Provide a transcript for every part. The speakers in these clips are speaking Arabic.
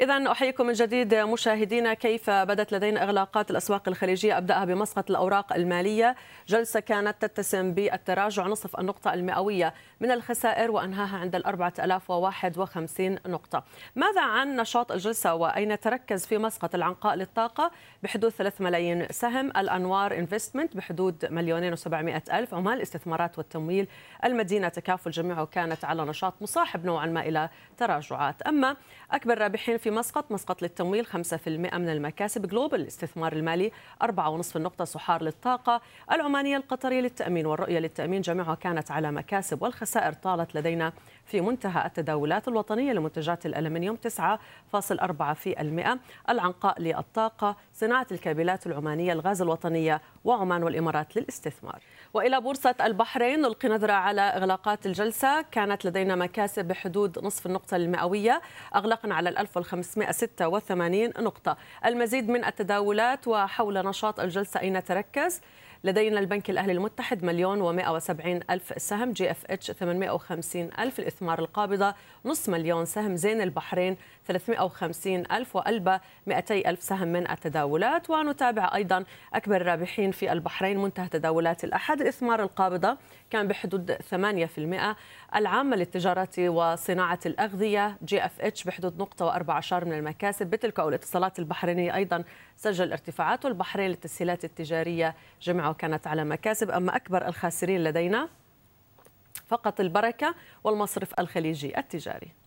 إذا أحييكم من جديد مشاهدينا كيف بدت لدينا إغلاقات الأسواق الخليجية؟ أبدأها بمسقط الأوراق المالية. جلسة كانت تتسم بالتراجع نصف النقطة المئوية من الخسائر وأنهاها عند ال 4051 نقطة. ماذا عن نشاط الجلسة وأين تركز في مسقط العنقاء للطاقة؟ بحدود 3 ملايين سهم. الأنوار انفستمنت بحدود مليونين و700 ألف عمان للاستثمارات والتمويل. المدينة تكافل جميعها. كانت على نشاط مصاحب نوعا ما إلى تراجعات. أما أكبر رابحين في مسقط مسقط للتمويل 5% من المكاسب جلوبال للاستثمار المالي 4.5 النقطة سحار للطاقة. العمانية القطرية للتأمين والرؤية للتأمين جميعها كانت على مكاسب والخسائر طالت لدينا في منتهى التداولات الوطنية لمنتجات الألمنيوم 9.4 في المئة العنقاء للطاقة صناعة الكابلات العمانية الغاز الوطنية وعمان والإمارات للاستثمار. وإلى بورصة البحرين نلقي نظرة على إغلاقات الجلسة. كانت لدينا مكاسب بحدود نصف النقطة المئوية أغلقنا على 1586 نقطة. المزيد من التداولات وحول نشاط الجلسة أين تركز؟ لدينا البنك الأهلي المتحد مليون و وسبعين ألف سهم جي إف إتش 850 ألف الإثمار القابضة نصف مليون سهم زين البحرين 350 ألف وألبا 200 ألف سهم من التداولات. ونتابع أيضا أكبر الرابحين في البحرين منتهى تداولات الأحد. الإثمار القابضة كان بحدود 8% العامة للتجارة وصناعة الأغذية جي إف إتش بحدود نقطة وأربع عشر من المكاسب. بتلكو الاتصالات البحرينية أيضا سجل ارتفاعات والبحرين للتسهيلات التجارية جميعها كانت على مكاسب. أما أكبر الخاسرين لدينا فقط البركة والمصرف الخليجي التجاري.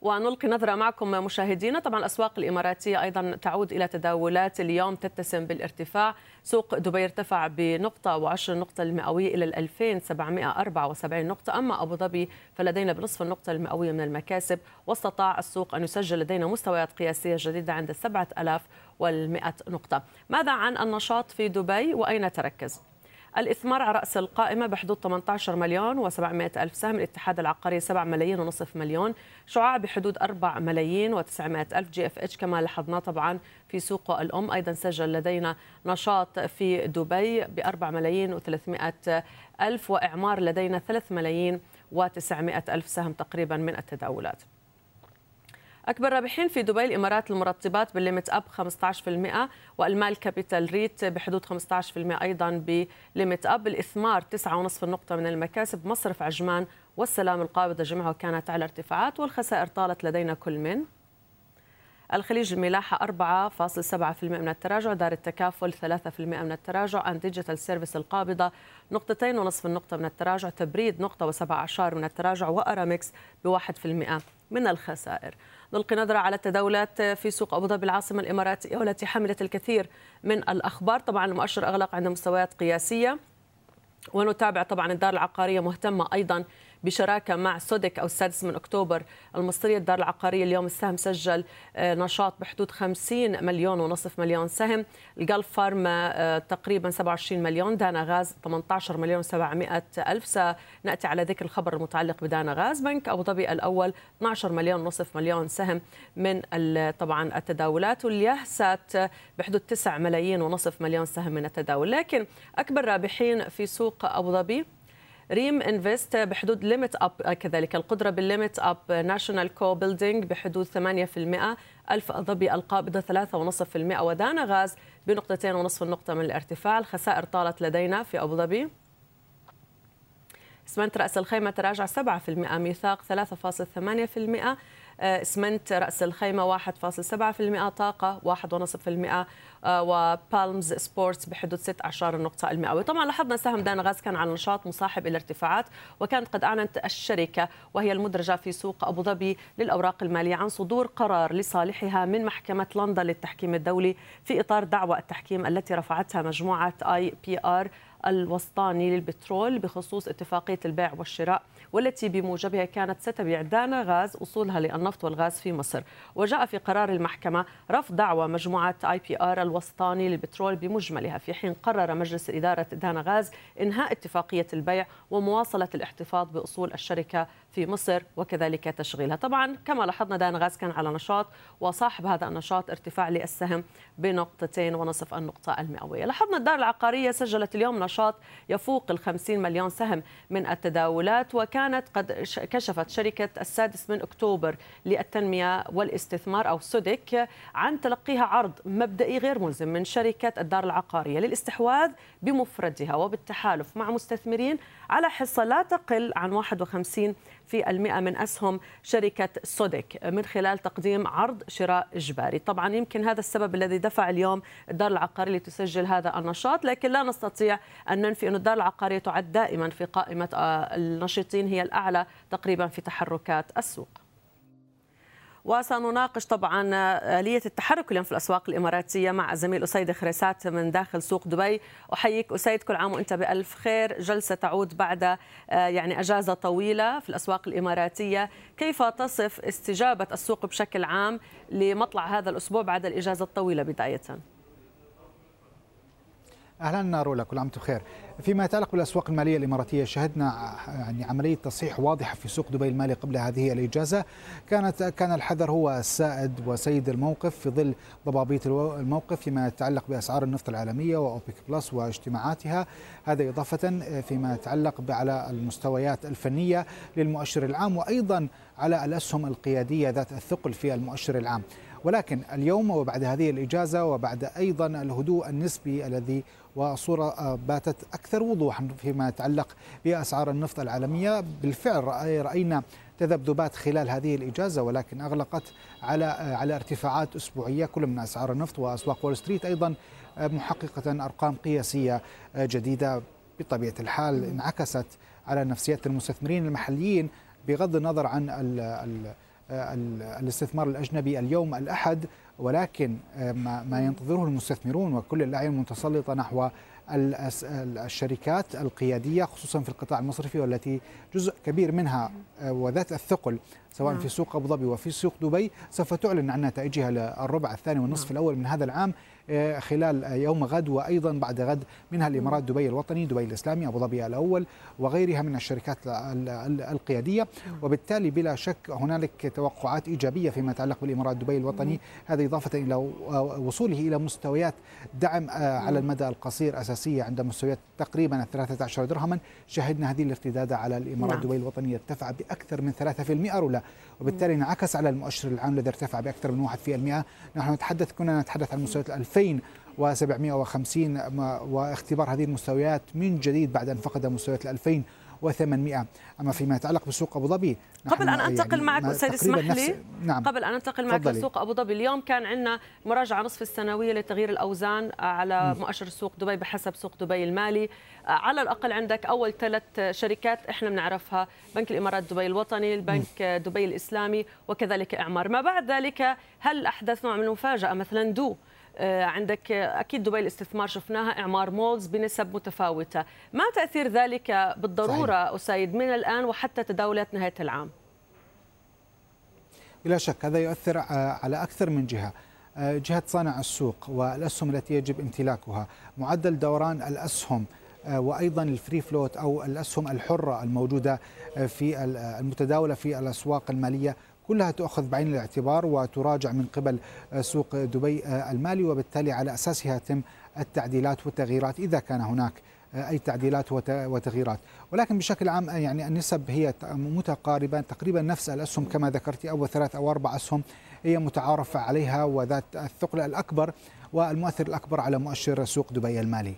ونلقي نظرة معكم مشاهدينا. طبعا الأسواق الإماراتية أيضا تعود إلى تداولات اليوم تتسم بالارتفاع. سوق دبي ارتفع بنقطة وعشر نقطة المئوية إلى 2774 نقطة. أما أبو ظبي فلدينا بنصف النقطة المئوية من المكاسب. واستطاع السوق أن يسجل لدينا مستويات قياسية جديدة عند 7100 نقطة. ماذا عن النشاط في دبي؟ وأين تركز؟ الإثمار على رأس القائمة بحدود 18 مليون و700 ألف سهم الاتحاد العقاري 7 ملايين ونصف مليون شعاع بحدود 4 ملايين و900 ألف جي إف إتش كما لاحظنا طبعا في سوق الأم. أيضا سجل لدينا نشاط في دبي ب 4 ملايين و300 ألف وإعمار لدينا 3 ملايين و900 ألف سهم تقريبا من التداولات. أكبر رابحين في دبي الإمارات للمرطبات بال limit up 15% والمال كابيتال ريت بحدود 15% أيضا ب limit up. الإثمار 9.5 النقطة من المكاسب مصرف عجمان والسلام القابضة جميعها كانت على ارتفاعات والخسائر طالت لدينا كل من. الخليج الملاحة 4.7% من التراجع دار التكافل 3% من التراجع أن ديجيتال سيرفيس القابضة نقطتين ونصف النقطة من التراجع تبريد نقطة وسبع عشر من التراجع وأرامكس بواحد في المئة. من الخسائر. نلقي نظرة على التداولات في سوق أبو ظبي العاصمة الإماراتية والتي حملت الكثير من الأخبار. طبعا المؤشر أغلق عند مستويات قياسية ونتابع طبعا الدار العقارية مهتمة أيضا بشراكة مع سوديك أو السادس من أكتوبر. المصرية الدار العقارية اليوم السهم سجل آه، نشاط بحدود 50 مليون ونصف مليون سهم. الجلف فارما آه، تقريبا 27 مليون. دانا غاز 18 مليون 700 ألف. سنأتي على ذكر الخبر المتعلق بدانا غاز بنك. أبو ظبي الأول 12 مليون ونصف مليون سهم من طبعا التداولات. واليهسات بحدود 9 ملايين ونصف مليون سهم من التداول. لكن أكبر رابحين في سوق أبو ظبي ريم انفست بحدود limit up كذلك القدرة بال limit up ناشونال كو بيلدينج بحدود 8% ألفا ظبي القابضة 3.5% ودانا غاز بنقطتين ونصف النقطة من الارتفاع. الخسائر طالت لدينا في أبو ظبي. اسمنت رأس الخيمة تراجع 7% ميثاق 3.8% اسمنت رأس الخيمة 1.7% طاقة 1.5% آه، وبالمز سبورتس بحدود 16 النقطة المئوية طبعا لاحظنا سهم دانا غاز كان على نشاط مصاحب إلى ارتفاعات وكانت قد أعلنت الشركة وهي المدرجة في سوق أبو ظبي للأوراق المالية عن صدور قرار لصالحها من محكمة لندن للتحكيم الدولي في إطار دعوى التحكيم التي رفعتها مجموعة آي بي آر الوسطاني للبترول بخصوص اتفاقية البيع والشراء والتي بموجبها كانت ستبيع دانا غاز أصولها للنفط والغاز في مصر. وجاء في قرار المحكمة رفض دعوى مجموعة آي بي آر الوسطاني للبترول بمجملها في حين قرر مجلس إدارة دانا غاز إنهاء اتفاقية البيع ومواصلة الاحتفاظ بأصول الشركة في مصر وكذلك تشغيلها. طبعا كما لاحظنا دان غاز كان على نشاط وصاحب هذا النشاط ارتفاع للسهم بنقطتين ونصف النقطة المئوية. لاحظنا الدار العقارية سجلت اليوم نشاط يفوق ال 50 مليون سهم من التداولات وكانت قد كشفت شركة السادس من أكتوبر للتنمية والاستثمار أو سودك عن تلقيها عرض مبدئي غير ملزم من شركة الدار العقارية للاستحواذ بمفردها وبالتحالف مع مستثمرين على حصة لا تقل عن 51 في المئة من أسهم شركة سودك من خلال تقديم عرض شراء إجباري. طبعا يمكن هذا السبب الذي دفع اليوم الدار العقارية لتسجل هذا النشاط لكن لا نستطيع أن ننفي أن الدار العقارية تعد دائما في قائمة آه، النشيطين هي الأعلى تقريبا في تحركات السوق. وسنناقش طبعا آلية التحرك اليوم في الأسواق الإماراتية مع الزميل أسيد خريسات من داخل سوق دبي. أحييك أسيد كل عام وأنت بألف خير. جلسة تعود بعد آه، يعني أجازة طويلة في الأسواق الإماراتية. كيف تصف استجابة السوق بشكل عام لمطلع هذا الأسبوع بعد الإجازة الطويلة بداية؟ أهلا رولا كل عام بخير. فيما يتعلق بالأسواق المالية الإماراتية شهدنا يعني عملية تصحيح واضحة في سوق دبي المالي قبل هذه الإجازة، كانت كان الحذر هو السائد وسيد الموقف في ظل ضبابيه الموقف فيما يتعلق بأسعار النفط العالمية وأوبك بلس واجتماعاتها، هذا إضافة فيما يتعلق على المستويات الفنية للمؤشر العام وأيضا على الأسهم القيادية ذات الثقل في المؤشر العام. ولكن اليوم وبعد هذه الإجازة وبعد أيضا الهدوء النسبي الذي وصورة باتت أكثر وضوحا فيما يتعلق بأسعار النفط العالمية. بالفعل رأينا تذبذبات خلال هذه الإجازة ولكن أغلقت على على ارتفاعات أسبوعية كل من أسعار النفط وأسواق وول ستريت أيضا محققة أرقام قياسية جديدة. بطبيعة الحال انعكست على نفسيات المستثمرين المحليين بغض النظر عن ال ال الاستثمار الأجنبي اليوم الأحد. ولكن آه، ما ينتظره المستثمرون وكل الأعين متسلطة نحو الشركات القيادية خصوصا في القطاع المصرفي والتي جزء كبير منها آه، وذات الثقل سواء في نعم. سوق أبو ظبي وفي سوق دبي سوف تعلن عن نتائجها للربع الثاني والنصف نعم. الأول من هذا العام خلال يوم غد وأيضا بعد غد منها الإمارات دبي الوطني دبي الإسلامي أبو ظبي الأول وغيرها من الشركات القيادية. وبالتالي بلا شك هنالك توقعات إيجابية فيما يتعلق بالإمارات دبي الوطني. هذا إضافة إلى وصوله إلى مستويات دعم آه، على المدى القصير أساسية عند مستويات تقريبا 13 درهما. شهدنا هذه الارتداد على الإمارات نعم. دبي الوطني ارتفع بأكثر من 3% رولا وبالتالي انعكس على المؤشر العام الذي ارتفع بأكثر من 1% نحن نتحدث كنا نتحدث عن مستويات 2750 واختبار هذه المستويات من جديد بعد أن فقد مستويات 2000 و800 أما فيما يتعلق بسوق أبو ظبي قبل أن أنتقل يعني معك أستاذ اسمح لي؟ نعم. قبل أن أنتقل معك لسوق أبو ظبي اليوم كان عندنا مراجعة نصف السنوية لتغيير الأوزان على مؤشر سوق دبي بحسب سوق دبي المالي. على الأقل عندك أول ثلاث شركات إحنا بنعرفها بنك الإمارات دبي الوطني البنك دبي الإسلامي وكذلك إعمار. ما بعد ذلك هل أحدث نوع من المفاجأة مثلا دو؟ آه، عندك أكيد دبي الاستثمار شفناها إعمار مولز بنسب متفاوتة. ما تأثير ذلك بالضرورة صحيح. اسيد من الآن وحتى تداولات نهاية العام؟ بلا شك هذا يؤثر على أكثر من جهة. آه، جهة صانع السوق والأسهم التي يجب امتلاكها. معدل دوران الأسهم آه، وأيضا الفري فلوت أو الأسهم الحرة الموجودة في المتداولة في الأسواق المالية كلها تؤخذ بعين الاعتبار وتراجع من قبل سوق دبي المالي وبالتالي على أساسها يتم التعديلات والتغييرات إذا كان هناك أي تعديلات وتغييرات ولكن بشكل عام يعني النسب هي متقاربة تقريبا نفس الأسهم كما ذكرت اول ثلاث أو أربع أسهم هي متعارف عليها وذات الثقل الأكبر والمؤثر الأكبر على مؤشر سوق دبي المالي.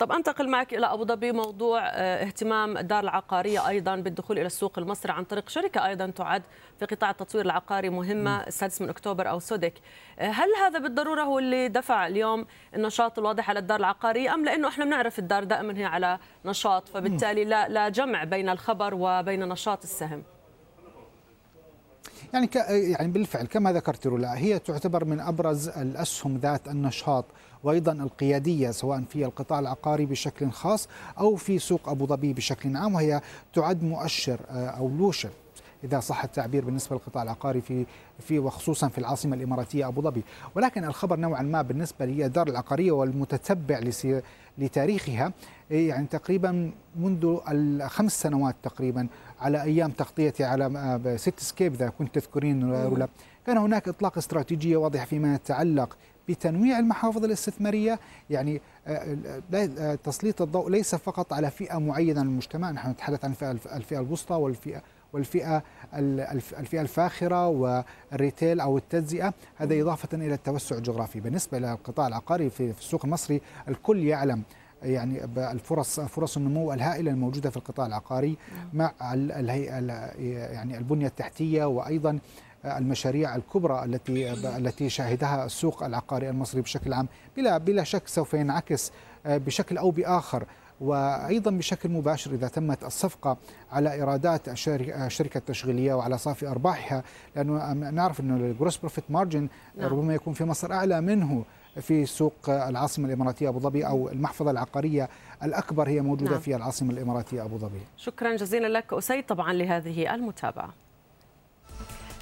طب أنتقل معك إلى أبو ظبي موضوع آه، اهتمام الدار العقارية أيضا بالدخول إلى السوق المصري عن طريق شركة أيضا تعد في قطاع التطوير العقاري مهمة السادس من أكتوبر أو سودك. آه، هل هذا بالضرورة هو اللي دفع اليوم النشاط الواضح على الدار العقارية أم لأنه إحنا بنعرف الدار دائما هي على نشاط فبالتالي لا لا جمع بين الخبر وبين نشاط السهم؟ يعني يعني بالفعل كما ذكرت رولا هي تعتبر من أبرز الأسهم ذات النشاط. وأيضا القيادية سواء في القطاع العقاري بشكل خاص أو في سوق أبو ظبي بشكل عام وهي تعد مؤشر آه، أو لوشر إذا صح التعبير بالنسبة للقطاع العقاري في في وخصوصا في العاصمة الإماراتية أبو ظبي، ولكن الخبر نوعا ما بالنسبة للدار العقارية والمتتبع لتاريخها يعني تقريبا منذ الخمس سنوات تقريبا على أيام تغطيتي على Cityscape إذا كنت تذكرين رولا. كان هناك إطلاق استراتيجية واضحة فيما يتعلق بتنويع المحافظ الاستثمارية. يعني تسليط الضوء ليس فقط على فئة معينة من المجتمع. نحن نتحدث عن الفئة الوسطى والفئة والفئة الفئة الفاخرة وال retail أو التجزئة. هذا إضافة إلى التوسع الجغرافي. بالنسبة للقطاع العقاري في السوق المصري الكل يعلم يعني الفرص فرص النمو الهائلة الموجودة في القطاع العقاري مع يعني البنية التحتية. وأيضا المشاريع الكبرى التي التي شهدها السوق العقاري المصري بشكل عام بلا بلا شك سوف ينعكس بشكل أو بآخر وأيضا بشكل مباشر إذا تمت الصفقة على إيرادات الشركة التشغيلية وعلى صافي أرباحها لأنه نعرف أنه ال gross profit margin ربما يكون في مصر أعلى منه في سوق العاصمة الإماراتية أبو ظبي أو المحفظة العقارية الأكبر هي موجودة نعم. في العاصمة الإماراتية أبو ظبي. شكرا جزيلا لك أسيد طبعا لهذه المتابعة.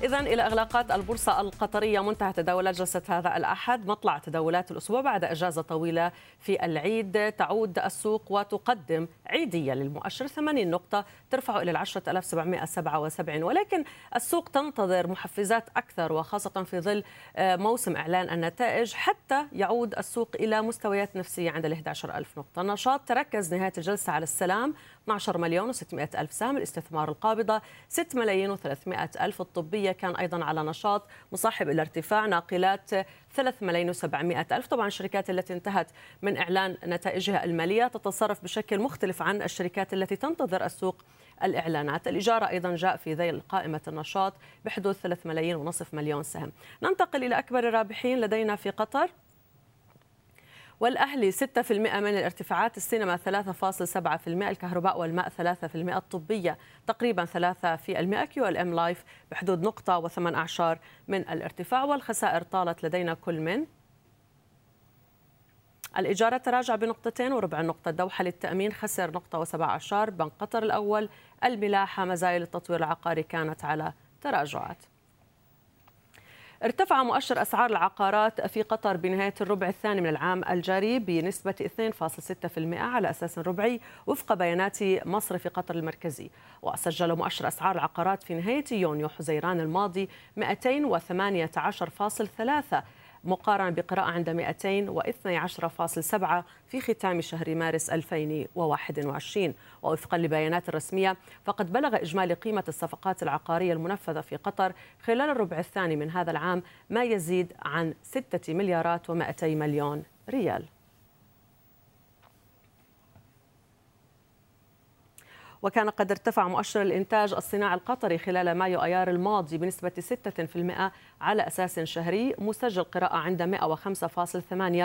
إذا إلى إغلاقات البورصة القطرية منتهى تداولات جلسة هذا الأحد. مطلع تداولات الأسبوع بعد إجازة طويلة في العيد. تعود السوق وتقدم عيدية للمؤشر 80 نقطة ترفع إلى 10777 ولكن السوق تنتظر محفزات أكثر وخاصة في ظل آه، موسم إعلان النتائج. حتى يعود السوق إلى مستويات نفسية عند ال 11000 نقطة. النشاط تركز نهاية الجلسة على السلام 12 مليون و600 ألف سهم. الاستثمار القابضة 6 ملايين و300 ألف الطبية كان أيضا على نشاط مصاحب إلى ارتفاع ناقلات 3 ملايين و700 ألف. طبعا الشركات التي انتهت من إعلان نتائجها المالية تتصرف بشكل مختلف عن الشركات التي تنتظر السوق الإعلانات. الإجارة أيضا جاء في ذيل قائمة النشاط بحدود 3 ملايين ونصف مليون سهم. ننتقل إلى أكبر الرابحين لدينا في قطر. والأهلي 6% من الارتفاعات السينما 3.7% الكهرباء والماء 3% الطبية تقريبا 3% QLM Life بحدود نقطة وثمان أعشار من الارتفاع والخسائر طالت لدينا كل من الإجارة تراجع بنقطتين وربع نقطة دوحة للتأمين خسر نقطة وسبع عشر بنك قطر الأول الملاحة مزايا للتطوير العقاري كانت على تراجعات. ارتفع مؤشر أسعار العقارات في قطر بنهاية الربع الثاني من العام الجاري بنسبة 2.6% على أساس ربعي وفق بيانات مصرف قطر المركزي. وسجل مؤشر أسعار العقارات في نهاية يونيو حزيران الماضي 218.3 مقارنة بقراءة عند 212.7 في ختام شهر مارس 2021 ووفقا لبيانات رسمية فقد بلغ إجمالي قيمة الصفقات العقارية المنفذة في قطر خلال الربع الثاني من هذا العام ما يزيد عن 6 مليارات و200 مليون ريال. وكان قد ارتفع مؤشر الإنتاج الصناعي القطري خلال مايو أيار الماضي بنسبة 6% على أساس شهري مسجل قراءة عند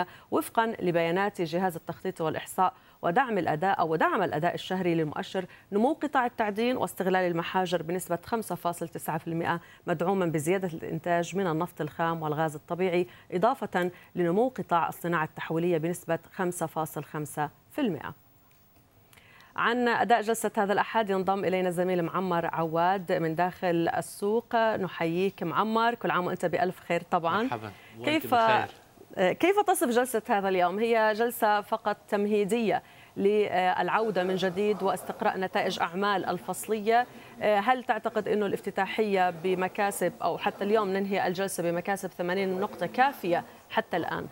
105.8 وفقا لبيانات جهاز التخطيط والإحصاء ودعم الأداء أو ودعم الأداء الشهري للمؤشر نمو قطاع التعدين واستغلال المحاجر بنسبة 5.9% مدعوما بزيادة الإنتاج من النفط الخام والغاز الطبيعي إضافة لنمو قطاع الصناعة التحويلية بنسبة 5.5% عن أداء جلسة هذا الأحد ينضم إلينا الزميل معمر عواد من داخل السوق نحييك معمر كل عام وأنت بألف خير طبعا مرحبا كيف بخير. كيف تصف جلسة هذا اليوم؟ هي جلسة فقط تمهيدية للعودة من جديد واستقراء نتائج أعمال الفصلية هل تعتقد أنه الافتتاحية بمكاسب أو حتى اليوم ننهي الجلسة بمكاسب 80 نقطة كافية حتى الآن؟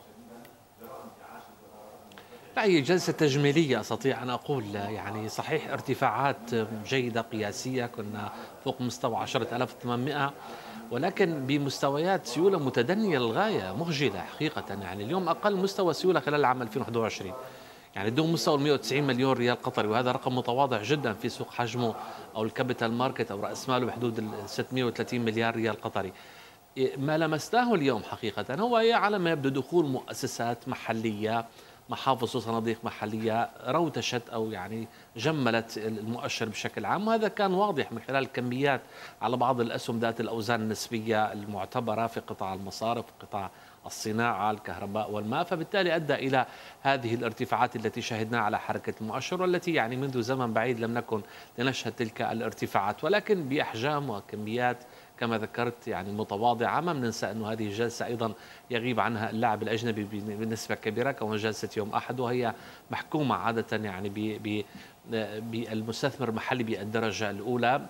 لا هي جلسة تجميلية أستطيع أن أقول يعني صحيح ارتفاعات جيدة قياسية كنا فوق مستوى 10800 ولكن بمستويات سيولة متدنية للغاية مخجلة حقيقة. يعني اليوم أقل مستوى سيولة خلال العام 2021 يعني دون مستوى 190 مليون ريال قطري وهذا رقم متواضع جدا في سوق حجمه أو ال capital market أو رأس ماله بحدود 630 مليار ريال قطري. ما لمسناه اليوم حقيقة هو على ما يبدو دخول مؤسسات محلية محافظ وصناديق محلية رتوشت أو يعني جملت المؤشر بشكل عام وهذا كان واضح من خلال الكميات على بعض الأسهم ذات الأوزان النسبية المعتبرة في قطاع المصارف قطاع الصناعة الكهرباء والماء فبالتالي أدى إلى هذه الارتفاعات التي شهدناها على حركة المؤشر والتي يعني منذ زمن بعيد لم نكن لنشهد تلك الارتفاعات ولكن بأحجام وكميات كما ذكرت يعني متواضعة ما بننسى أنه هذه الجلسة أيضا يغيب عنها اللاعب الأجنبي بنسبة كبيرة كون جلسة يوم أحد وهي محكومة عادة يعني بالمستثمر المحلي بالدرجة الأولى.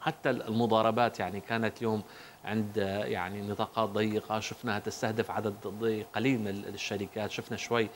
حتى المضاربات يعني كانت يوم عند يعني نطاقات ضيقة شفناها تستهدف عدد قليل من الشركات شفنا شوي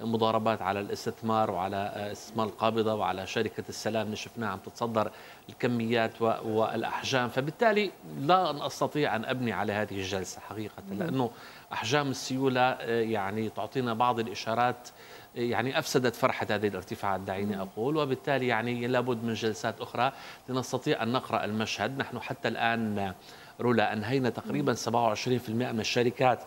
مضاربات على الاستثمار وعلى استثمار القابضة وعلى شركة السلام اللي شفناها عم تتصدر الكميات والأحجام. فبالتالي لا أستطيع أن أبني على هذه الجلسة حقيقة لأنه أحجام السيولة يعني تعطينا بعض الإشارات يعني أفسدت فرحة هذه الارتفاعات دعيني أقول. وبالتالي يعني لابد من جلسات أخرى لنستطيع أن نقرأ المشهد. نحن حتى الآن رولا أنهينا تقريبا 27% من الشركات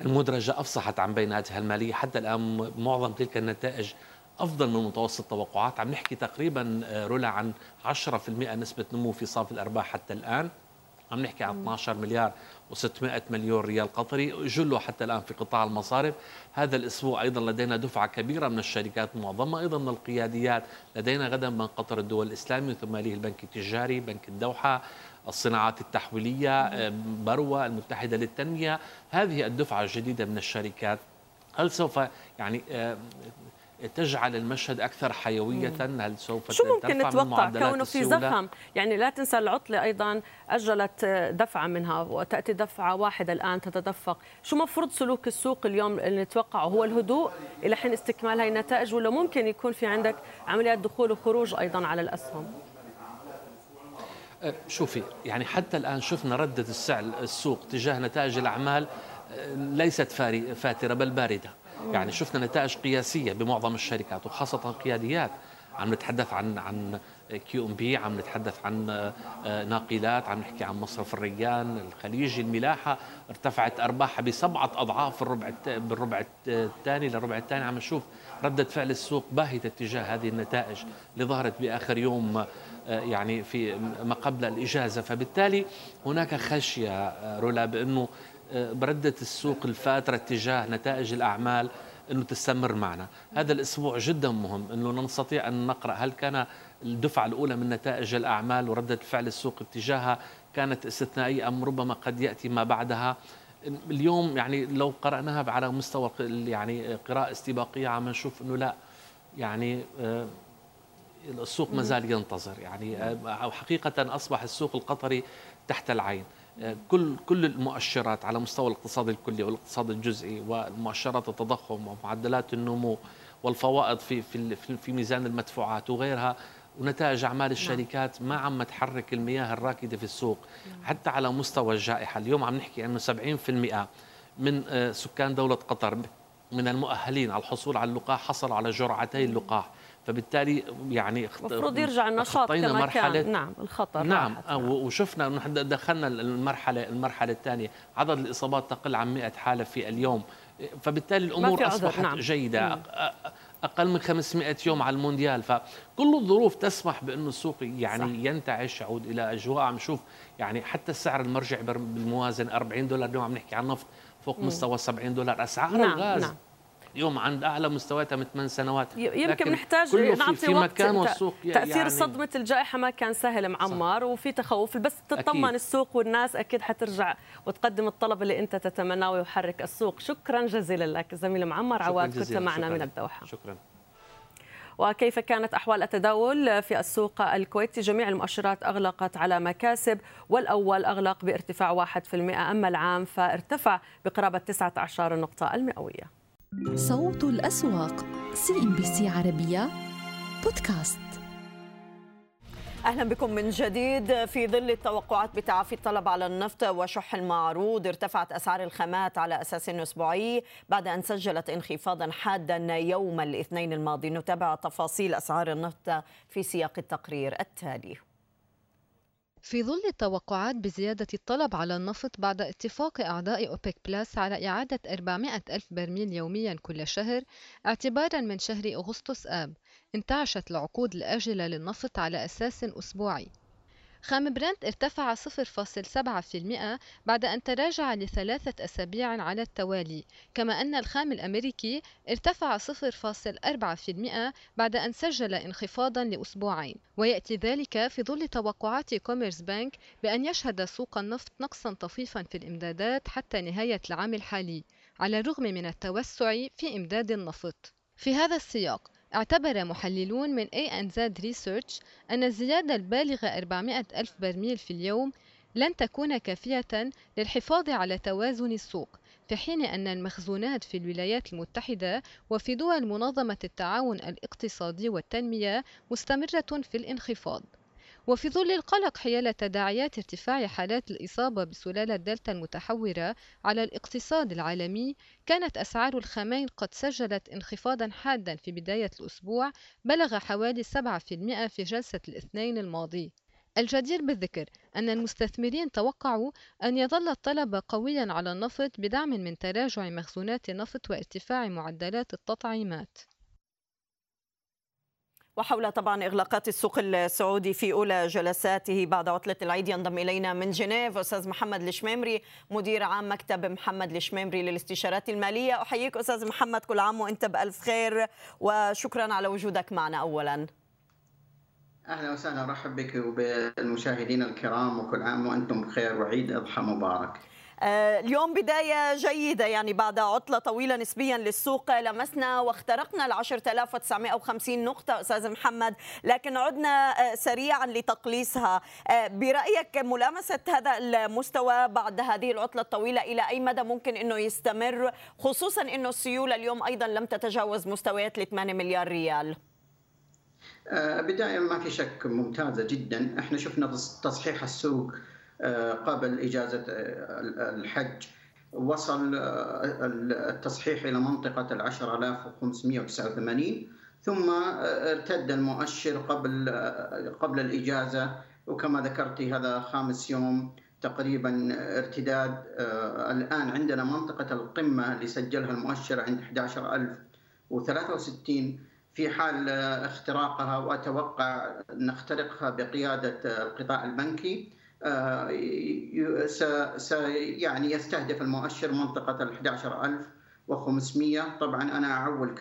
المدرجة أفصحت عن بياناتها المالية. حتى الآن معظم تلك النتائج أفضل من متوسط التوقعات. عم نحكي تقريبا آه، رولا عن 10% نسبة نمو في صافي الأرباح حتى الآن. عم نحكي عن 12 مليار و600 مليون ريال قطري. جله حتى الآن في قطاع المصارف. هذا الأسبوع أيضا لدينا دفعة كبيرة من الشركات معظمها أيضا من القياديات. لدينا غدا بنك قطر الدول الإسلامي ثم يليه البنك التجاري بنك الدوحة. الصناعات التحويلية آه، بروة المتحدة للتنمية. هذه الدفعة الجديدة من الشركات هل سوف يعني آه، تجعل المشهد أكثر حيوية؟ هل سوف شو ممكن نتوقع؟ كونه في زخم. يعني لا تنسى العطلة أيضا أجلت دفعة منها وتأتي دفعة واحدة الآن تتدفق. شو مفروض سلوك السوق اليوم اللي نتوقعه؟ هو الهدوء إلى حين استكمال هاي النتائج ولا ممكن يكون في عندك عمليات دخول وخروج أيضا على الأسهم؟ شوفي يعني حتى الآن شفنا ردة السعر السوق تجاه نتائج الأعمال أه، ليست فاترة بل باردة. يعني شفنا نتائج قياسية بمعظم الشركات وخاصة قياديات عم نتحدث عن عن QNB عم نتحدث عن أه، ناقلات عم نحكي عن مصرف الريان الخليجي الملاحة. ارتفعت ارباحها بسبعة أضعاف الربع بالربع الثاني للربع الثاني. عم نشوف ردة فعل السوق باهتة تجاه هذه النتائج. اللي ظهرت بآخر يوم آه، يعني في ما قبل الإجازة. فبالتالي هناك خشية آه، رولا بأنه آه، بردة السوق الفاترة اتجاه نتائج الأعمال أنه تستمر معنا. هذا الأسبوع جدا مهم أنه نستطيع أن نقرأ هل كان الدفعة الأولى من نتائج الأعمال وردة فعل السوق اتجاهها كانت استثنائية أم ربما قد يأتي ما بعدها. اليوم يعني لو قرأناها على مستوى يعني قراءة استباقية عم نشوف أنه لا. يعني السوق ما زال ينتظر. يعني آه، حقيقة أصبح السوق القطري تحت العين. آه، كل كل المؤشرات على مستوى الاقتصاد الكلي والاقتصاد الجزئي ومؤشرات التضخم ومعدلات النمو والفوائض في في في ميزان المدفوعات وغيرها ونتائج أعمال الشركات ما عم تحرك المياه الراكدة في السوق. حتى على مستوى الجائحة اليوم عم نحكي إنه 70% من آه، سكان دولة قطر من المؤهلين على الحصول على اللقاح حصلوا على جرعتي اللقاح. فبالتالي يعني المفروض يرجع النشاط كما مرحلة كان نعم الخطر نعم نعم. وشفنا إنه دخلنا المرحله المرحلة الثانية عدد الإصابات تقل عن 100 حالة في اليوم فبالتالي الأمور أصبحت نعم. جيدة مم. أقل من 500 يوم على المونديال فكل الظروف تسمح بانه السوق يعني صح. ينتعش يعود إلى أجواء عم نشوف يعني حتى السعر المرجع بالموازنة 40 دولار اليوم عم نحكي عن نفط فوق مستوى 70 دولار أسعار نعم. الغاز نعم. اليوم عند أعلى مستوياتها من ثمان سنوات. يمكن نحتاج نعطي في وقت مكان والسوق تأثير يعني صدمة الجائحة ما كان سهل معمر صح. وفي تخوف. بس تطمن أكيد. السوق والناس أكيد حترجع وتقدم الطلب اللي أنت تتمناه ويحرك السوق. شكرا جزيلا لك زميل معمر عواد كنت معنا شكرا. من الدوحة. شكرا. وكيف كانت أحوال التداول في السوق الكويتي جميع المؤشرات أغلقت على مكاسب والأول أغلق بارتفاع 1% أما العام فارتفع بقرابة 19 نقطة المئوية. صوت الأسواق CNBC عربية بودكاست. أهلا بكم من جديد. في ظل التوقعات بتعافي الطلب على النفط وشح المعروض ارتفعت أسعار الخامات على أساس أسبوعي بعد أن سجلت انخفاضا حادا يوم الاثنين الماضي. نتابع تفاصيل أسعار النفط في سياق التقرير التالي. في ظل التوقعات بزيادة الطلب على النفط بعد اتفاق أعضاء أوبك بلس على إعادة 400 ألف برميل يوميا كل شهر اعتبارا من شهر أغسطس آب انتعشت العقود الآجلة للنفط على أساس أسبوعي. خام برنت ارتفع 0.7% بعد أن تراجع لثلاثة أسابيع على التوالي كما أن الخام الأمريكي ارتفع 0.4% بعد أن سجل انخفاضا لأسبوعين. ويأتي ذلك في ظل توقعات كوميرس بانك بأن يشهد سوق النفط نقصا طفيفا في الإمدادات حتى نهاية العام الحالي على الرغم من التوسع في إمداد النفط. في هذا السياق اعتبر محللون من A&Z Research أن الزيادة البالغة 400 ألف برميل في اليوم لن تكون كافية للحفاظ على توازن السوق في حين أن المخزونات في الولايات المتحدة وفي دول منظمة التعاون الاقتصادي والتنمية مستمرة في الانخفاض. وفي ظل القلق حيال تداعيات ارتفاع حالات الإصابة بسلالة دلتا المتحورة على الاقتصاد العالمي كانت أسعار الخامين قد سجلت انخفاضا حادا في بداية الأسبوع بلغ حوالي 7% في جلسة الاثنين الماضي. الجدير بالذكر أن المستثمرين توقعوا أن يظل الطلب قويا على النفط بدعم من تراجع مخزونات النفط وارتفاع معدلات التطعيمات. وحول طبعا إغلاقات السوق السعودي في أولى جلساته بعد عطلة العيد ينضم إلينا من جنيف أستاذ محمد الشميمري مدير عام مكتب محمد الشميمري للاستشارات المالية. أحييك أستاذ محمد كل عام وأنت بألف خير وشكرا على وجودك معنا اولا. أهلا وسهلا أرحب بك وبالمشاهدين الكرام وكل عام وأنتم بخير وعيد أضحى مبارك. اليوم بداية جيدة يعني بعد عطلة طويلة نسبيا للسوق لمسنا واخترقنا ال 10950 نقطة أستاذ محمد لكن عدنا آه، سريعا لتقليصها. آه، برأيك ملامسة هذا المستوى بعد هذه العطلة الطويلة إلى أي مدى ممكن أنه يستمر؟ خصوصا أنه السيولة اليوم أيضا لم تتجاوز مستويات ال 8 مليار ريال. بداية ما في شك ممتازة جدا. إحنا شفنا تصحيح السوق آه، قبل إجازة آه، الحج وصل آه، التصحيح إلى منطقة ال 10589 ثم ارتد المؤشر قبل قبل الإجازة. وكما ذكرتي هذا خامس يوم تقريبا ارتداد. الآن عندنا منطقة القمة اللي سجلها المؤشر عند 11063 في حال اختراقها وأتوقع نخترقها بقيادة القطاع البنكي. آه، يعني يستهدف المؤشر منطقة ال 11500 طبعا أنا أعول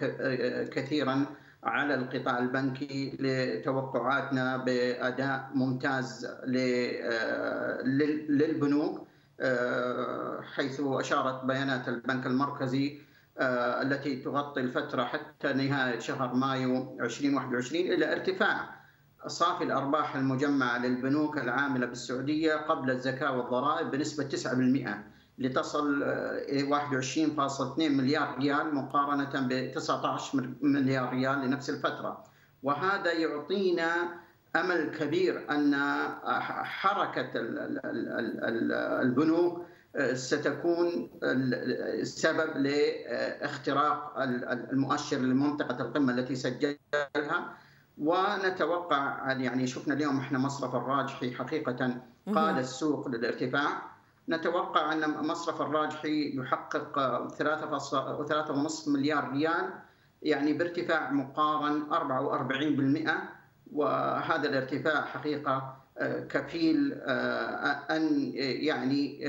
كثيرا على القطاع البنكي لتوقعاتنا بأداء ممتاز آه، للبنوك آه، حيث أشارت بيانات البنك المركزي التي تغطي الفترة حتى نهاية شهر مايو 2021 إلى ارتفاع صافي الأرباح المجمعة للبنوك العاملة بالسعودية قبل الزكاة والضرائب بنسبة 9% لتصل إلى 21.2 مليار ريال مقارنة ب 19 مليار ريال لنفس الفترة. وهذا يعطينا أمل كبير أن حركة البنوك ستكون سبب لاختراق المؤشر لمنطقة القمة التي سجلها. ونتوقع يعني شفنا اليوم إحنا مصرف الراجحي حقيقة قاد السوق للارتفاع. نتوقع أن مصرف الراجحي يحقق 3.5 مليار ريال يعني بارتفاع مقارن 44% وهذا الارتفاع حقيقة آه، كفيل آه، أن يعني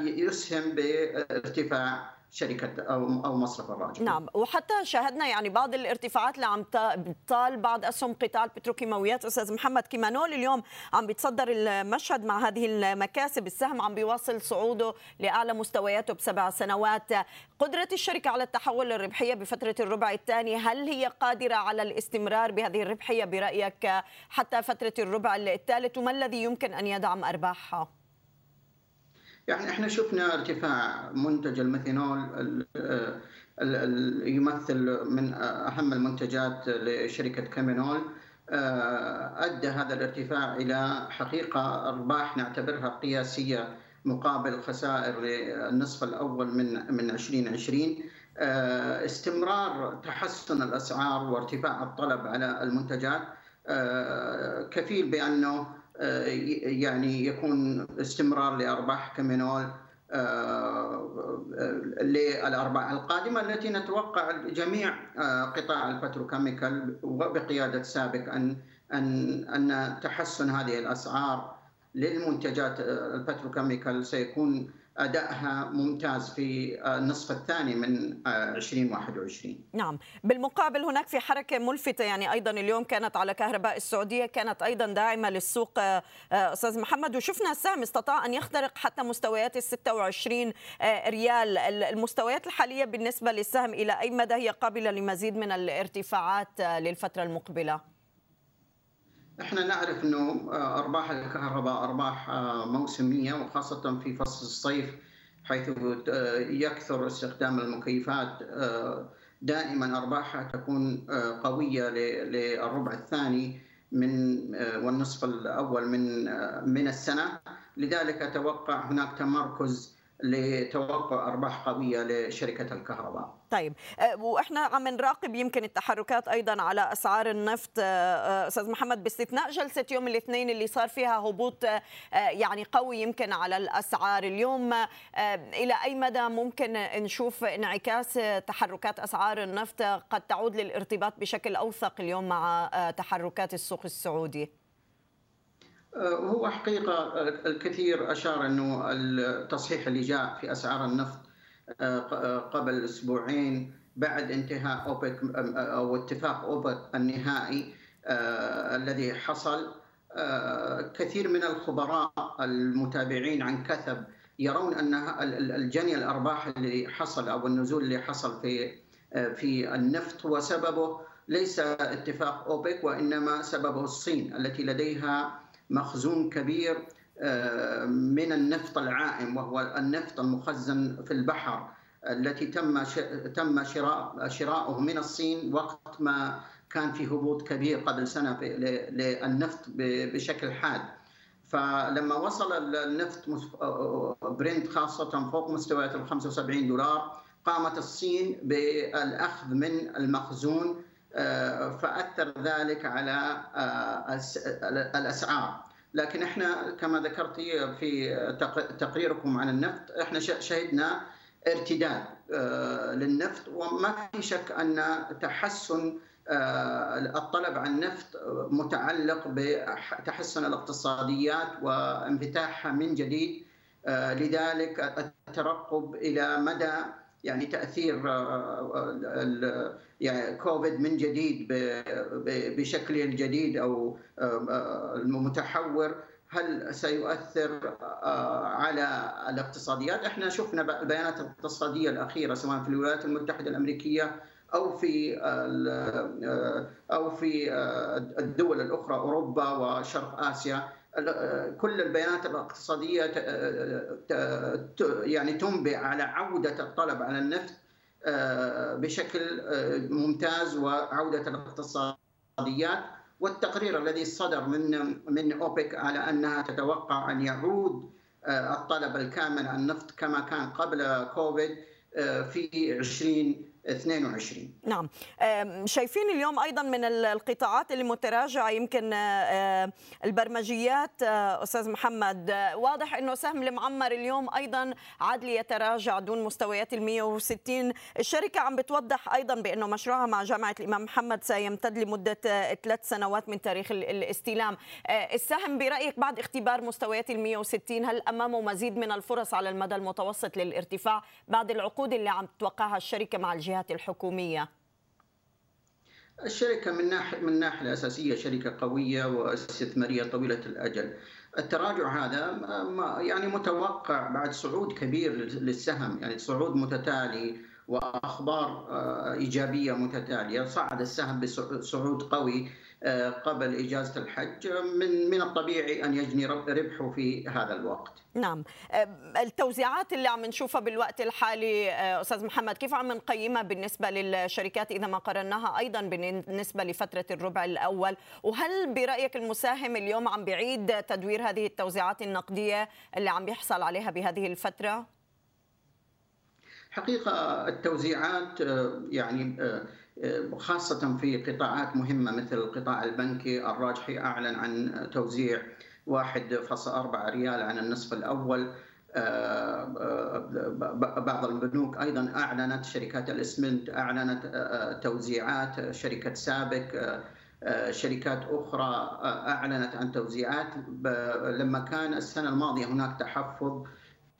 يسهم بارتفاع شركة أو أو مصرف الراجل. نعم وحتى شاهدنا يعني بعض الارتفاعات اللي عم تطال بعض أسهم قطاع البتروكيماويات أستاذ محمد كيمانول اليوم عم بيتصدر المشهد مع هذه المكاسب. السهم عم بيواصل صعوده لأعلى مستوياته بسبع سنوات. قدرة الشركة على التحول للربحية بفترة الربع الثاني هل هي قادرة على الاستمرار بهذه الربحية برأيك حتى فترة الربع الثالث؟ وما الذي يمكن أن يدعم أرباحها؟ يعني إحنا شفنا ارتفاع منتج الميثانول يمثل من أهم المنتجات لشركة كامينول. آه، أدى هذا الارتفاع إلى حقيقة أرباح نعتبرها قياسية مقابل خسائر النصف الأول من من 2020 آه، استمرار تحسن الأسعار وارتفاع الطلب على المنتجات. آه، كفيل بأنه آه، يعني يكون استمرار لأرباح كامينول آه، للأرباح القادمة التي نتوقع جميع آه، قطاع البتروكيميكال وبقيادة سابق أن أن أن تحسن هذه الأسعار للمنتجات البتروكيميكال. سيكون أدائها ممتاز في النصف الثاني من 2021 نعم. بالمقابل هناك في حركة ملفتة يعني أيضا اليوم كانت على كهرباء السعودية كانت أيضا داعمة للسوق آه، أستاذ محمد. وشفنا السهم استطاع أن يخترق حتى مستويات ال 26 آه، ريال. المستويات الحالية بالنسبة للسهم إلى أي مدى هي قابلة لمزيد من الارتفاعات آه، للفترة المقبلة؟ إحنا نعرف إنه أرباح الكهرباء أرباح موسمية وخاصة في فصل الصيف حيث يكثر استخدام المكيفات دائما أرباحها تكون قوية للربع الثاني من والنصف الأول من من السنة. لذلك أتوقع هناك تمركز لتوقع أرباح قوية لشركة الكهرباء. طيب أه، وإحنا عم نراقب يمكن التحركات أيضا على أسعار النفط أه، أه، أستاذ محمد باستثناء جلسة يوم الاثنين اللي صار فيها هبوط يعني قوي يمكن على الأسعار اليوم إلى أي مدى ممكن نشوف انعكاس تحركات أسعار النفط قد تعود للارتباط بشكل أوثق اليوم مع تحركات السوق السعودي؟ هو حقيقة الكثير أشار أنه التصحيح اللي جاء في أسعار النفط آه، قبل أسبوعين بعد انتهاء أوبك أو اتفاق أوبك النهائي آه، الذي حصل. آه، كثير من الخبراء المتابعين عن كثب يرون أن الجني الأرباح اللي حصل أو النزول اللي حصل في في النفط هو سببه ليس اتفاق أوبك وإنما سببه الصين التي لديها مخزون كبير آه، من النفط العائم وهو النفط المخزن في البحر التي تم تم شراء شراؤه من الصين وقت ما كان في هبوط كبير قبل سنة للنفط بشكل حاد. فلما وصل النفط برنت خاصة فوق مستويات ال 75 دولار قامت الصين بالأخذ من المخزون فأثر ذلك على آه، الأسعار. لكن إحنا كما ذكرت في تقريركم عن النفط إحنا شهدنا ارتداد آه، للنفط وما في شك أن تحسن الطلب عن النفط متعلق بتحسن الاقتصاديات وانفتاحها من جديد. لذلك الترقب إلى مدى يعني تأثير آه، آه، يعني كوفيد من جديد بشكله الجديد أو آه، المتحور هل سيؤثر على الاقتصاديات؟ إحنا شفنا البيانات الاقتصادية الأخيرة سواء في الولايات المتحدة الأمريكية أو في أو في الدول الأخرى أوروبا وشرق آسيا كل البيانات الاقتصادية يعني تنبئ على عودة الطلب على النفط آه، بشكل آه، ممتاز وعودة الاقتصاديات والتقرير الذي صدر من من أوبك على أنها تتوقع أن يعود آه، الطلب الكامل عن النفط كما كان قبل كوفيد في 20 22 نعم. شايفين اليوم أيضا من القطاعات اللي متراجعة يمكن البرمجيات أستاذ محمد. واضح إنه سهم المعمر اليوم أيضا عاد ليتراجع دون مستويات ال 160 الشركة عم بتوضح أيضا بإنه مشروعها مع جامعة الإمام محمد سيمتد لمدة ثلاث سنوات من تاريخ الاستلام. السهم برأيك بعد اختبار مستويات ال 160 هل أمامه مزيد من الفرص على المدى المتوسط للارتفاع بعد العقود اللي عم تتوقعها الشركة مع الجهات الجهات الحكومية؟ الشركة من ناحية من الناحية الأساسية شركة قوية واستثمارية طويلة الأجل. التراجع هذا يعني متوقع بعد صعود كبير للسهم يعني صعود متتالي وأخبار آه، إيجابية متتالية صعد السهم بصعود قوي قبل إجازة الحج من من الطبيعي أن يجني ربحه في هذا الوقت. نعم. آه، التوزيعات اللي عم نشوفها بالوقت الحالي آه، أستاذ محمد كيف عم نقيمها بالنسبة للشركات إذا ما قارناها أيضا بالنسبة لفترة الربع الأول؟ وهل برأيك المساهم اليوم عم بيعيد تدوير هذه التوزيعات النقدية اللي عم بيحصل عليها بهذه الفترة؟ حقيقة التوزيعات يعني خاصة في قطاعات مهمة مثل القطاع البنكي الراجحي أعلن عن توزيع 1.4 ريال عن النصف الأول. آه، آه، بعض البنوك أيضا أعلنت شركات الإسمنت أعلنت آه، توزيعات شركة سابك شركات أخرى أعلنت عن توزيعات. لما كان السنة الماضية هناك تحفظ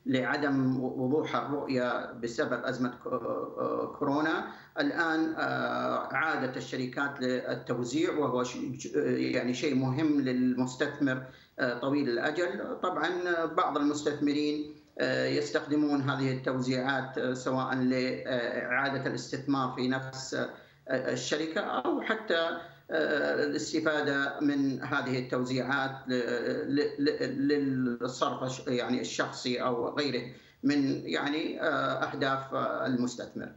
لعدم وضوح الرؤية بسبب أزمة كورونا. الآن آه، عادت الشركات للتوزيع وهو يعني شيء مهم للمستثمر آه، طويل الأجل. طبعا بعض المستثمرين آه، يستخدمون هذه التوزيعات سواء لإعادة الاستثمار في نفس الشركة أو حتى الاستفادة من هذه التوزيعات للصرف يعني الشخصي أو غيره من يعني أهداف المستثمر.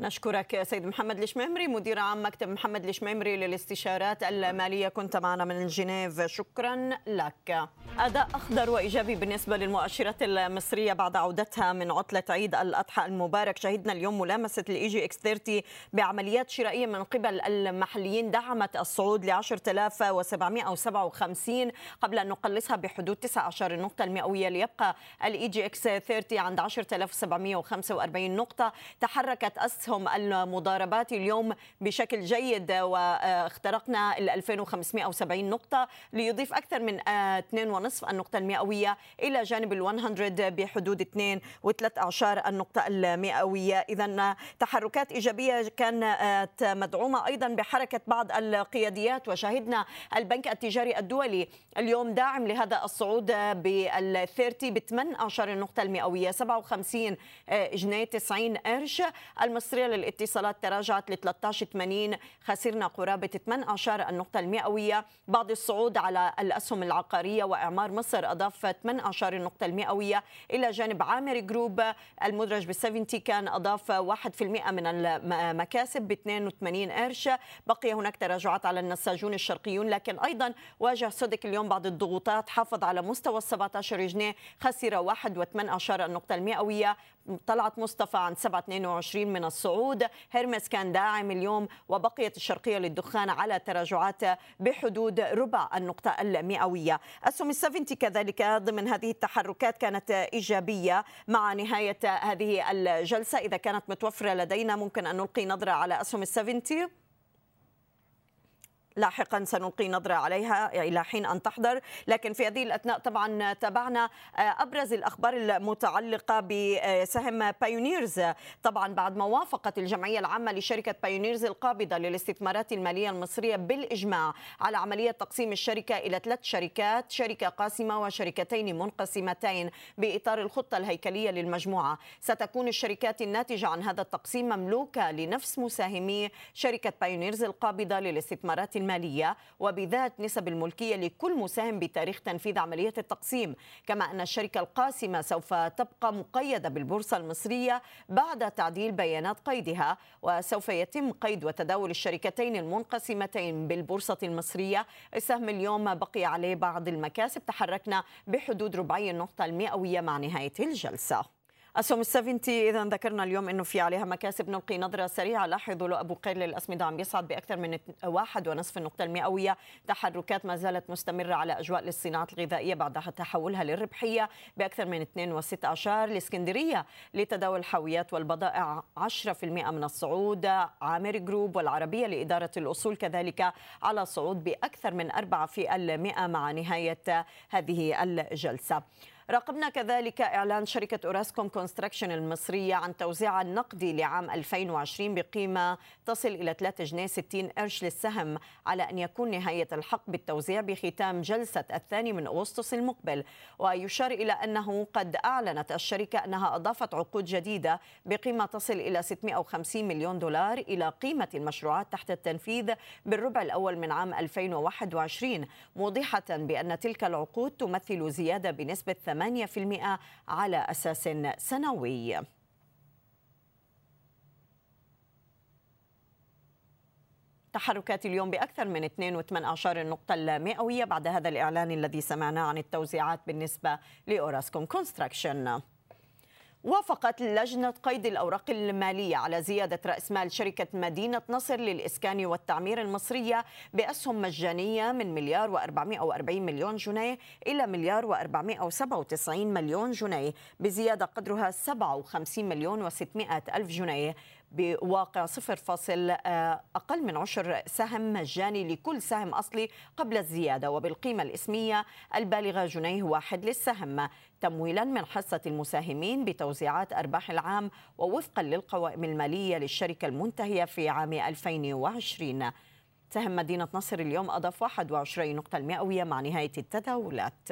نشكرك سيد محمد الشميمري مدير عام مكتب محمد الشميمري للاستشارات المالية. كنت معنا من جنيف شكرا لك. أداء أخضر وإيجابي بالنسبة للمؤشرات المصرية بعد عودتها من عطلة عيد الأضحى المبارك. شهدنا اليوم ملامسة ال EGX 30 بعمليات شرائية من قبل المحليين. دعمت الصعود ل 10757 قبل أن نقلصها بحدود 19 النقطة المئوية ليبقى ال EGX 30 عند 10745 نقطة. تحركت أسهم أسهم المضاربات اليوم بشكل جيد واخترقنا ال 2570 نقطة ليضيف أكثر من 2.5 النقطة المئوية إلى جانب ال 100 بحدود 2 و3 النقطة المئوية. إذا تحركات إيجابية كانت مدعومة أيضا بحركة بعض القياديات وشاهدنا البنك التجاري الدولي اليوم داعم لهذا الصعود بال 30 ب 18 النقطة المئوية 57 جنيه 90 قرش. المصري المصرية للاتصالات تراجعت ل 13.80 خسرنا قرابة 18 النقطة المئوية. بعد الصعود على الأسهم العقارية وإعمار مصر أضاف 18 النقطة المئوية. إلى جانب عامر جروب المدرج ب 70 كان أضاف 1% من المكاسب ب 82 قرش. بقي هناك تراجعات على النساجون الشرقيون لكن أيضا واجه سودك اليوم بعض الضغوطات حافظ على مستوى 17 جنيه خسر 1.18 النقطة المئوية. طلعت مصطفى عن 7.22 من الصعود. هرمس كان داعم اليوم وبقيت الشرقية للدخان على تراجعات بحدود ربع النقطة المئوية. أسهم السفنتي كذلك ضمن هذه التحركات كانت إيجابية مع نهاية هذه الجلسة. إذا كانت متوفرة لدينا ممكن أن نلقي نظرة على أسهم السفنتي لاحقا سنلقي نظرة عليها إلى حين أن تحضر. لكن في هذه الأثناء طبعا تابعنا آه، أبرز الأخبار المتعلقة بسهم بايونيرز طبعا بعد موافقة الجمعية العامة لشركة بايونيرز القابضة للاستثمارات المالية المصرية بالإجماع على عملية تقسيم الشركة إلى ثلاث شركات شركة قاسمة وشركتين منقسمتين بإطار الخطة الهيكلية للمجموعة. ستكون الشركات الناتجة عن هذا التقسيم مملوكة لنفس مساهمي شركة بايونيرز القابضة للاستثمارات المالية وبذات نسب الملكية لكل مساهم بتاريخ تنفيذ عملية التقسيم. كما أن الشركة القاسمة سوف تبقى مقيدة بالبورصة المصرية بعد تعديل بيانات قيدها وسوف يتم قيد وتداول الشركتين المنقسمتين بالبورصة المصرية. السهم اليوم بقي عليه بعض المكاسب. تحركنا بحدود ربعي النقطة المئوية مع نهاية الجلسة. أسهم السفنتي إذا ذكرنا اليوم أنه في عليها مكاسب نلقي نظرة سريعة. لاحظوا لو أبو قير للأسمدة عم يصعد بأكثر من واحد ونصف النقطة المئوية. تحركات ما زالت مستمرة على أجواء للصناعات الغذائية بعد تحولها للربحية بأكثر من 2.6 الإسكندرية لتداول الحاويات والبضائع 10% من الصعود. عامر جروب والعربية لإدارة الأصول كذلك على صعود بأكثر من 4% مع نهاية هذه الجلسة. راقبنا كذلك إعلان شركة أوراسكوم كونستراكشن المصرية عن توزيع النقدي لعام 2020 بقيمة تصل إلى 3 جنيه 60 قرش للسهم على أن يكون نهاية الحق بالتوزيع بختام جلسة الثاني من أغسطس المقبل. ويشار إلى أنه قد أعلنت الشركة أنها أضافت عقود جديدة بقيمة تصل إلى 650 مليون دولار إلى قيمة المشروعات تحت التنفيذ بالربع الأول من عام 2021 موضحة بأن تلك العقود تمثل زيادة بنسبة 8% على أساس سنوي. تحركات اليوم بأكثر من 2.8 النقطة المئوية بعد هذا الإعلان الذي سمعناه عن التوزيعات بالنسبة لأوراسكوم كونستراكشن. وافقت لجنة قيد الأوراق المالية على زيادة رأس مال شركة مدينة نصر للإسكان والتعمير المصرية بأسهم مجانية من مليار و440 مليون جنيه إلى مليار و497 مليون جنيه بزيادة قدرها 57 مليون و600 ألف جنيه بواقع صفر فاصل آه، أقل من عشر سهم مجاني لكل سهم أصلي قبل الزيادة وبالقيمة الإسمية البالغة جنيه واحد للسهم. تمويلا من حصة المساهمين بتوزيعات أرباح العام ووفقا للقوائم المالية للشركة المنتهية في عام 2020 سهم مدينة نصر اليوم أضاف 21 نقطة المئوية مع نهاية التداولات.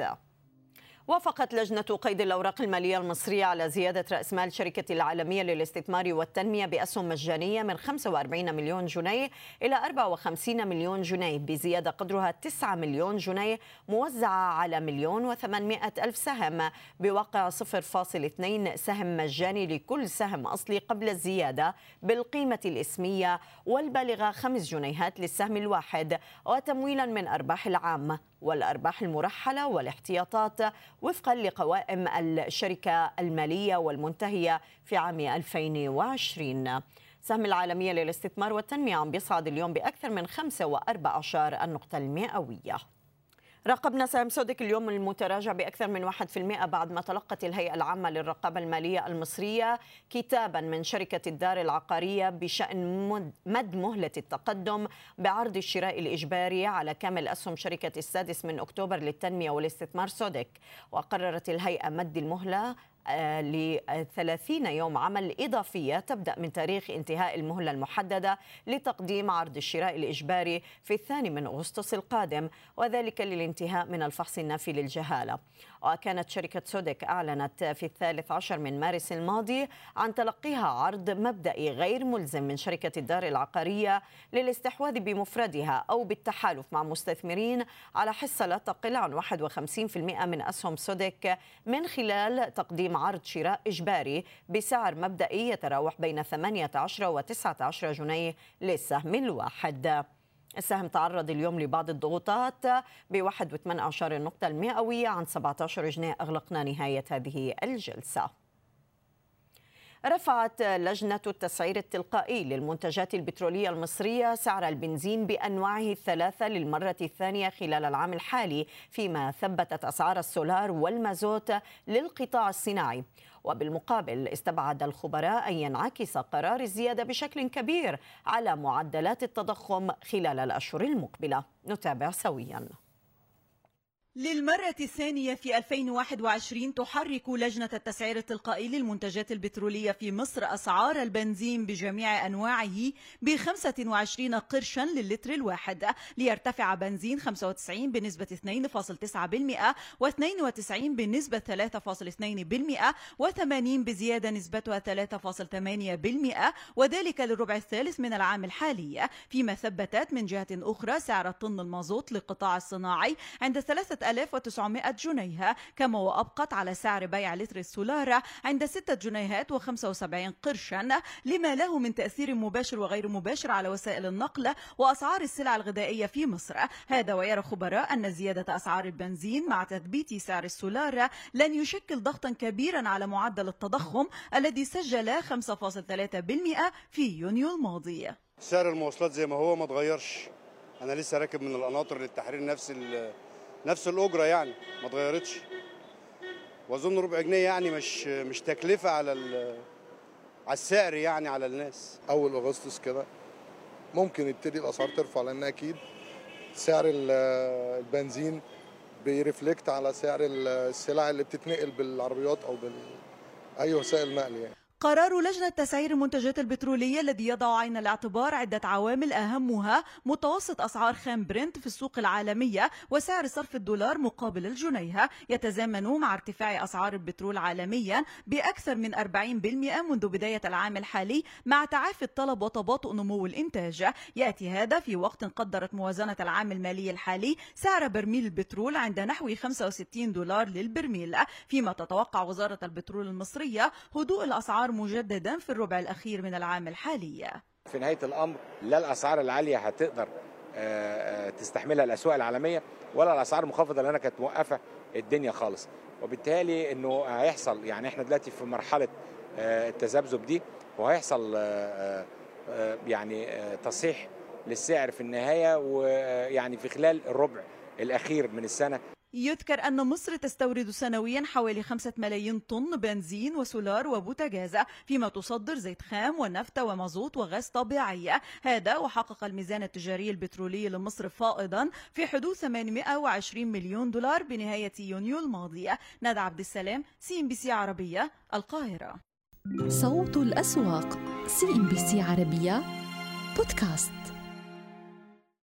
وافقت لجنة قيد الأوراق المالية المصرية على زيادة رأس مال شركة العالمية للاستثمار والتنمية بأسهم مجانية من 45 مليون جنيه إلى 54 مليون جنيه بزيادة قدرها 9 مليون جنيه موزعة على مليون و800 ألف سهم بواقع 0.2 سهم مجاني لكل سهم أصلي قبل الزيادة بالقيمة الإسمية والبالغة 5 جنيهات للسهم الواحد وتمويلا من أرباح العام. والأرباح المرحلة والاحتياطات وفقا لقوائم الشركة المالية والمنتهية في عام 2020 سهم العالمية للاستثمار والتنمية عم بيصعد اليوم بأكثر من 15 النقطة المئوية. راقبنا سهم سودك اليوم المتراجع بأكثر من 1% بعد ما تلقت الهيئة العامة للرقابة المالية المصرية كتابا من شركة الدار العقارية بشأن مد مهلة التقدم بعرض الشراء الإجباري على كامل أسهم شركة السادس من أكتوبر للتنمية والاستثمار سودك. وقررت الهيئة مد المهلة ل 30 يوم عمل إضافية تبدأ من تاريخ انتهاء المهلة المحددة لتقديم عرض الشراء الإجباري في الثاني من أغسطس القادم وذلك للانتهاء من الفحص النافي للجهالة. وكانت شركة سودك أعلنت في الثالث عشر من مارس الماضي عن تلقيها عرض مبدئي غير ملزم من شركة الدار العقارية للاستحواذ بمفردها أو بالتحالف مع مستثمرين على حصة لا تقل عن 51% من أسهم سودك من خلال تقديم عرض شراء إجباري بسعر مبدئي يتراوح بين 18 و 19 جنيه للسهم الواحد. السهم تعرض اليوم لبعض الضغوطات ب 1.8 النقطة المئوية عن 17 جنيه أغلقنا نهاية هذه الجلسة. رفعت لجنة التسعير التلقائي للمنتجات البترولية المصرية سعر البنزين بأنواعه الثلاثة للمرة الثانية خلال العام الحالي فيما ثبتت أسعار السولار والمازوت للقطاع الصناعي. وبالمقابل استبعد الخبراء أن ينعكس قرار الزيادة بشكل كبير على معدلات التضخم خلال الأشهر المقبلة. نتابع سوياً. للمرة الثانية في 2021 تحرك لجنة التسعير التلقائي للمنتجات البترولية في مصر أسعار البنزين بجميع أنواعه ب 25 قرشا للتر الواحد ليرتفع بنزين 95 بنسبة 2.9% و92 بنسبة 3.2% و80 بزيادة نسبتها 3.8% وذلك للربع الثالث من العام الحالي. فيما ثبتت من جهة أخرى سعر الطن المازوت للقطاع الصناعي عند 3900 جنيه كما وأبقت على سعر بيع لتر السولار عند 6 جنيهات و75 قرشا لما له من تأثير مباشر وغير مباشر على وسائل النقل وأسعار السلع الغذائية في مصر. هذا ويرى خبراء أن زيادة أسعار البنزين مع تثبيت سعر السولار لن يشكل ضغطا كبيرا على معدل التضخم الذي سجل 5.3% في يونيو الماضي. سعر المواصلات زي ما هو ما اتغيرش. أنا لسه راكب من القناطر للتحرير نفس نفس الأجرة يعني ما اتغيرتش. وأظن ربع جنيه يعني مش مش تكلفة على على السعر يعني على الناس. أول أغسطس كده ممكن يبتدي الأسعار ترفع لأن أكيد سعر البنزين بيرفلكت على سعر السلع اللي بتتنقل بالعربيات أو بال اي وسائل نقل يعني. قرار لجنة تسعير المنتجات البترولية الذي يضع عين الاعتبار عدة عوامل أهمها متوسط أسعار خام برنت في السوق العالمية وسعر صرف الدولار مقابل الجنيه يتزامن مع ارتفاع أسعار البترول عالميا بأكثر من 40% منذ بداية العام الحالي مع تعافي الطلب وتباطؤ نمو الإنتاج. يأتي هذا في وقت قدرت موازنة العام المالي الحالي سعر برميل البترول عند نحو 65 دولار للبرميل. فيما تتوقع وزارة البترول المصرية هدوء الأسعار الأسعار مجددا في الربع الأخير من العام الحالي. في نهاية الأمر لا الأسعار العالية هتقدر تستحملها الأسواق العالمية ولا الأسعار المنخفضة اللي أنا كانت موقفة الدنيا خالص. وبالتالي أنه هيحصل يعني إحنا دلوقتي في مرحلة التذبذب دي وهيحصل يعني تصحيح للسعر في النهاية ويعني في خلال الربع الأخير من السنة. يذكر أن مصر تستورد سنويا حوالي خمسة ملايين طن بنزين وسولار وبوتاجاز فيما تصدر زيت خام ونفط ومازوت وغاز طبيعي. هذا وحقق الميزان التجاري البترولي لمصر فائضا في حدود 820 مليون دولار بنهاية يونيو الماضي. ندى عبد السلام CNBC عربية القاهرة. صوت الأسواق CNBC عربية بودكاست.